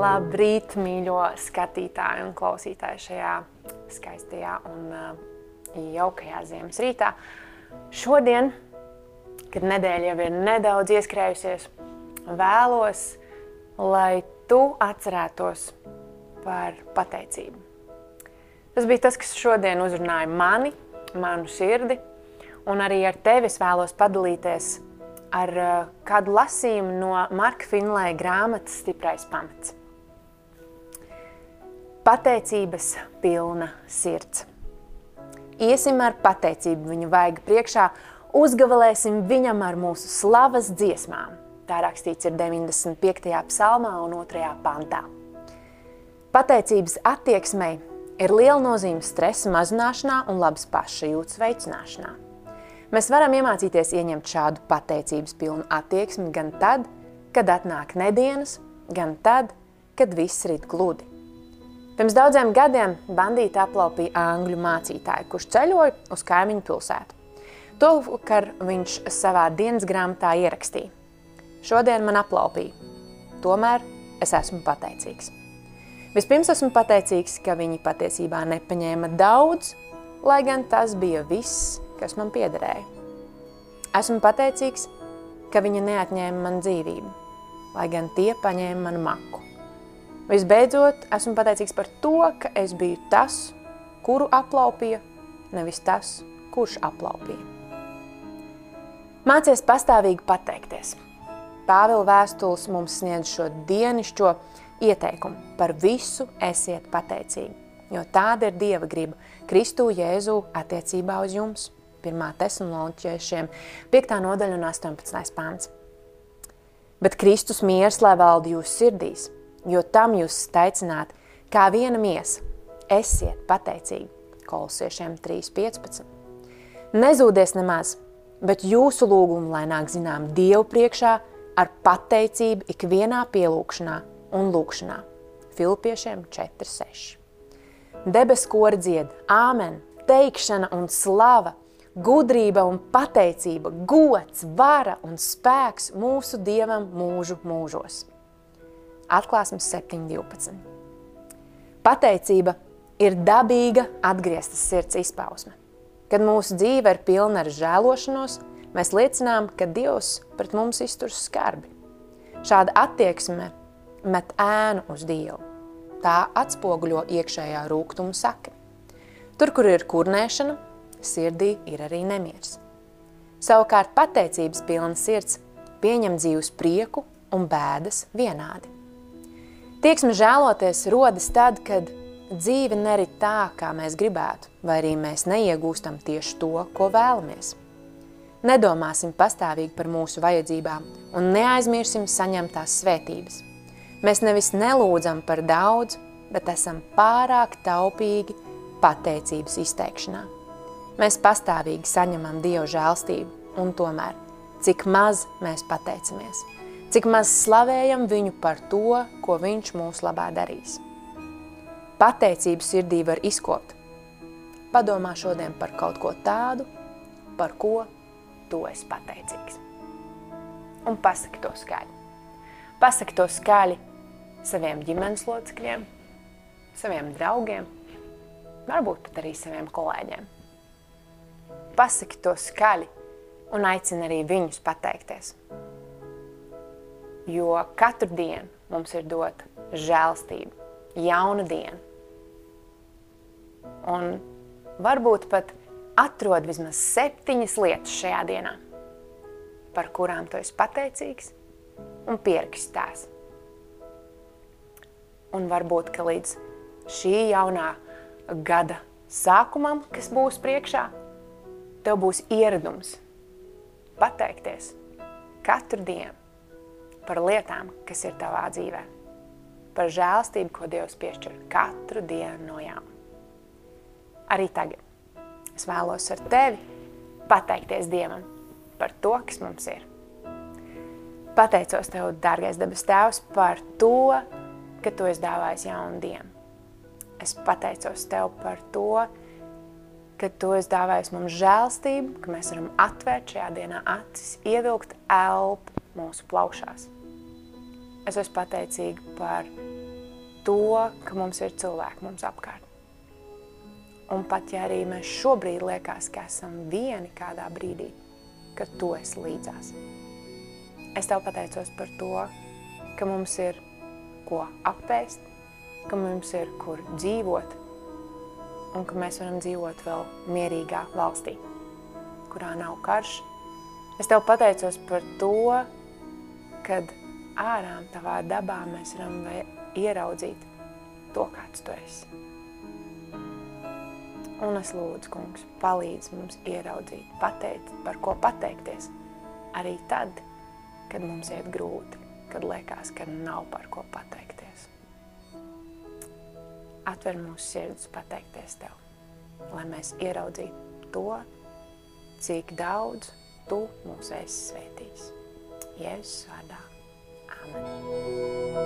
Labrīt, mīļo skatītāju un klausītāju šajā skaistajā un uh, jaukajā ziemas rītā. Šodien, kad nedēļa jau ir nedaudz ieskrējusies, vēlos, lai tu atcerētos par pateicību. Tas bija tas, kas šodien uzrunāja mani, manu sirdi, un arī ar tevi es vēlos padalīties ar uh, kādu lasījumu no Marka Finlēja grāmatas Stiprais pamats. Pateicības pilna sirds. Iesim ar pateicību viņa vaiga priekšā, uzgavalēsim viņam ar mūsu slavas dziesmām. Tā rakstīts ir 95. psalmā un 2. pantā. Pateicības attieksmei ir liela nozīme stresa mazināšanā un labas pašajūtas veicināšanā. Mēs varam iemācīties ieņemt šādu pateicības pilnu attieksmi gan tad, kad atnāk nedienas, gan tad, kad viss rit gludi. Pirms daudziem gadiem bandīti aplaupīja angļu mācītāju, kurš ceļoja uz kaimiņu pilsētu. To, kar viņš savā dienas grāmatā ierakstīja. Šodien man aplaupīja, tomēr es esmu pateicīgs. Vispirms esmu pateicīgs, ka viņi patiesībā nepaņēma daudz, lai gan tas bija viss, kas man piederēja. Esmu pateicīgs, ka viņa neatņēma man dzīvību, lai gan tie paņēma manu maku. Visbeidzot, esmu pateicīgs par to, ka es biju tas, kuru aplaupīja, nevis tas, kurš aplaupīja. Mācies pastāvīgi pateikties. Pāvila vēstules mums sniedz šo dienišķo ieteikumu par visu esiet pateicīgi, jo tāda ir Dieva griba Kristu Jēzu attiecībā uz jums. 1. tesaloniķiešiem, 5. nodaļa un 18. pāns. Bet Kristus miers, lai valdi jūsu sirdīs, jo tam jūs teicināt, kā viena miesa, esiet pateicīgi, kolosiešiem 3.15. Nezūdies nemaz, bet jūsu lūgumu, lai nāk zinām Dievu priekšā ar pateicību ikvienā pielūkšanā un lūkšanā. Filipiešiem 4.6. Debes kori dzied, āmen, teikšana un slava – gudrība un pateicība, gods, vara un spēks mūsu Dievam mūžu mūžos. Atklāsmes 7.12. Pateicība ir dabīga atgrieztas sirds izpausme. Kad mūsu dzīve ir pilna ar žēlošanos, mēs liecinām, ka Dievs pret mums izturs skarbi. Šāda attieksme met ēnu uz Dievu. Tā atspoguļo iekšējā rūgtumu sakni. Tur, kur ir kurnēšana, sirdī ir arī nemiers. Savukārt pateicības pilna sirds pieņem dzīves prieku un bēdas vienādi. Tieksme žēloties rodas tad, kad dzīve nerit tā, kā mēs gribētu, vai arī mēs neiegūstam tieši to, ko vēlamies. Nedomāsim pastāvīgi par mūsu vajadzībām un neaizmirsim saņemtās svētības. Mēs nevis nelūdzam par daudz, bet esam pārāk taupīgi pateicības izteikšanā. Mēs pastāvīgi saņemam Dievu žēlstību, un tomēr, cik maz mēs pateicamies, cik maz slavējam viņu par to, ko viņš mūsu labā darīs. Pateicību sirdī var izkopt. Padomā šodien par kaut ko tādu, par ko tu esi pateicīgs. Un pasaki to skaļi. Pasaki to skaļi saviem ģimenes locekļiem, saviem draugiem, varbūt pat arī saviem kolēģiem pasaki to skaļi un aicini arī viņus pateikties. Jo katru dienu mums ir dota žēlstība, jauna diena. Un varbūt pat atrod vismaz septiņas lietas šajā dienā, par kurām tu esi pateicīgs un pierakstās. Un varbūt, ka līdz šī jaunā gada sākumam, kas būs priekšā, tev būs ieradums pateikties katru dienu par lietām, kas ir tavā dzīvē, par žēlstību, ko Dievs piešķir katru dienu no jauna. Arī tagad es vēlos ar tevi pateikties Dievam par to, kas mums ir. Pateicos Tev, dārgais debes Tēvs, par to, ka Tu esi dāvājis jaunu dienu. Es pateicos Tev par to, ka Tu esi dāvājis mums žēlstību, ka mēs varam atvērt šajā dienā acis, ievilkt elpu mūsu plaušās. Es esmu pateicīga par to, ka mums ir cilvēki mums apkārt. Un pat ja arī mēs šobrīd liekas, ka esam vieni kādā brīdī, kad tu esi līdzās. Es tev pateicos par to, ka mums ir ko apēst, ka mums ir kur dzīvot, un ka mēs varam dzīvot vēl mierīgā valstī, kurā nav karš. Es tev pateicos par to, kad ārām tavā dabā mēs varam ieraudzīt to, kāds tu esi. Un es lūdzu, kungs, palīdz mums ieraudzīt, pateikt, par ko pateikties. Arī tad, kad mums iet grūti, kad liekas, ka nav par ko pateikties. Atver mūsu sirdis pateikties Tev, lai mēs ieraudzītu to, cik daudz Tu mūs esi svētījis. Jēzus vārdā. Father.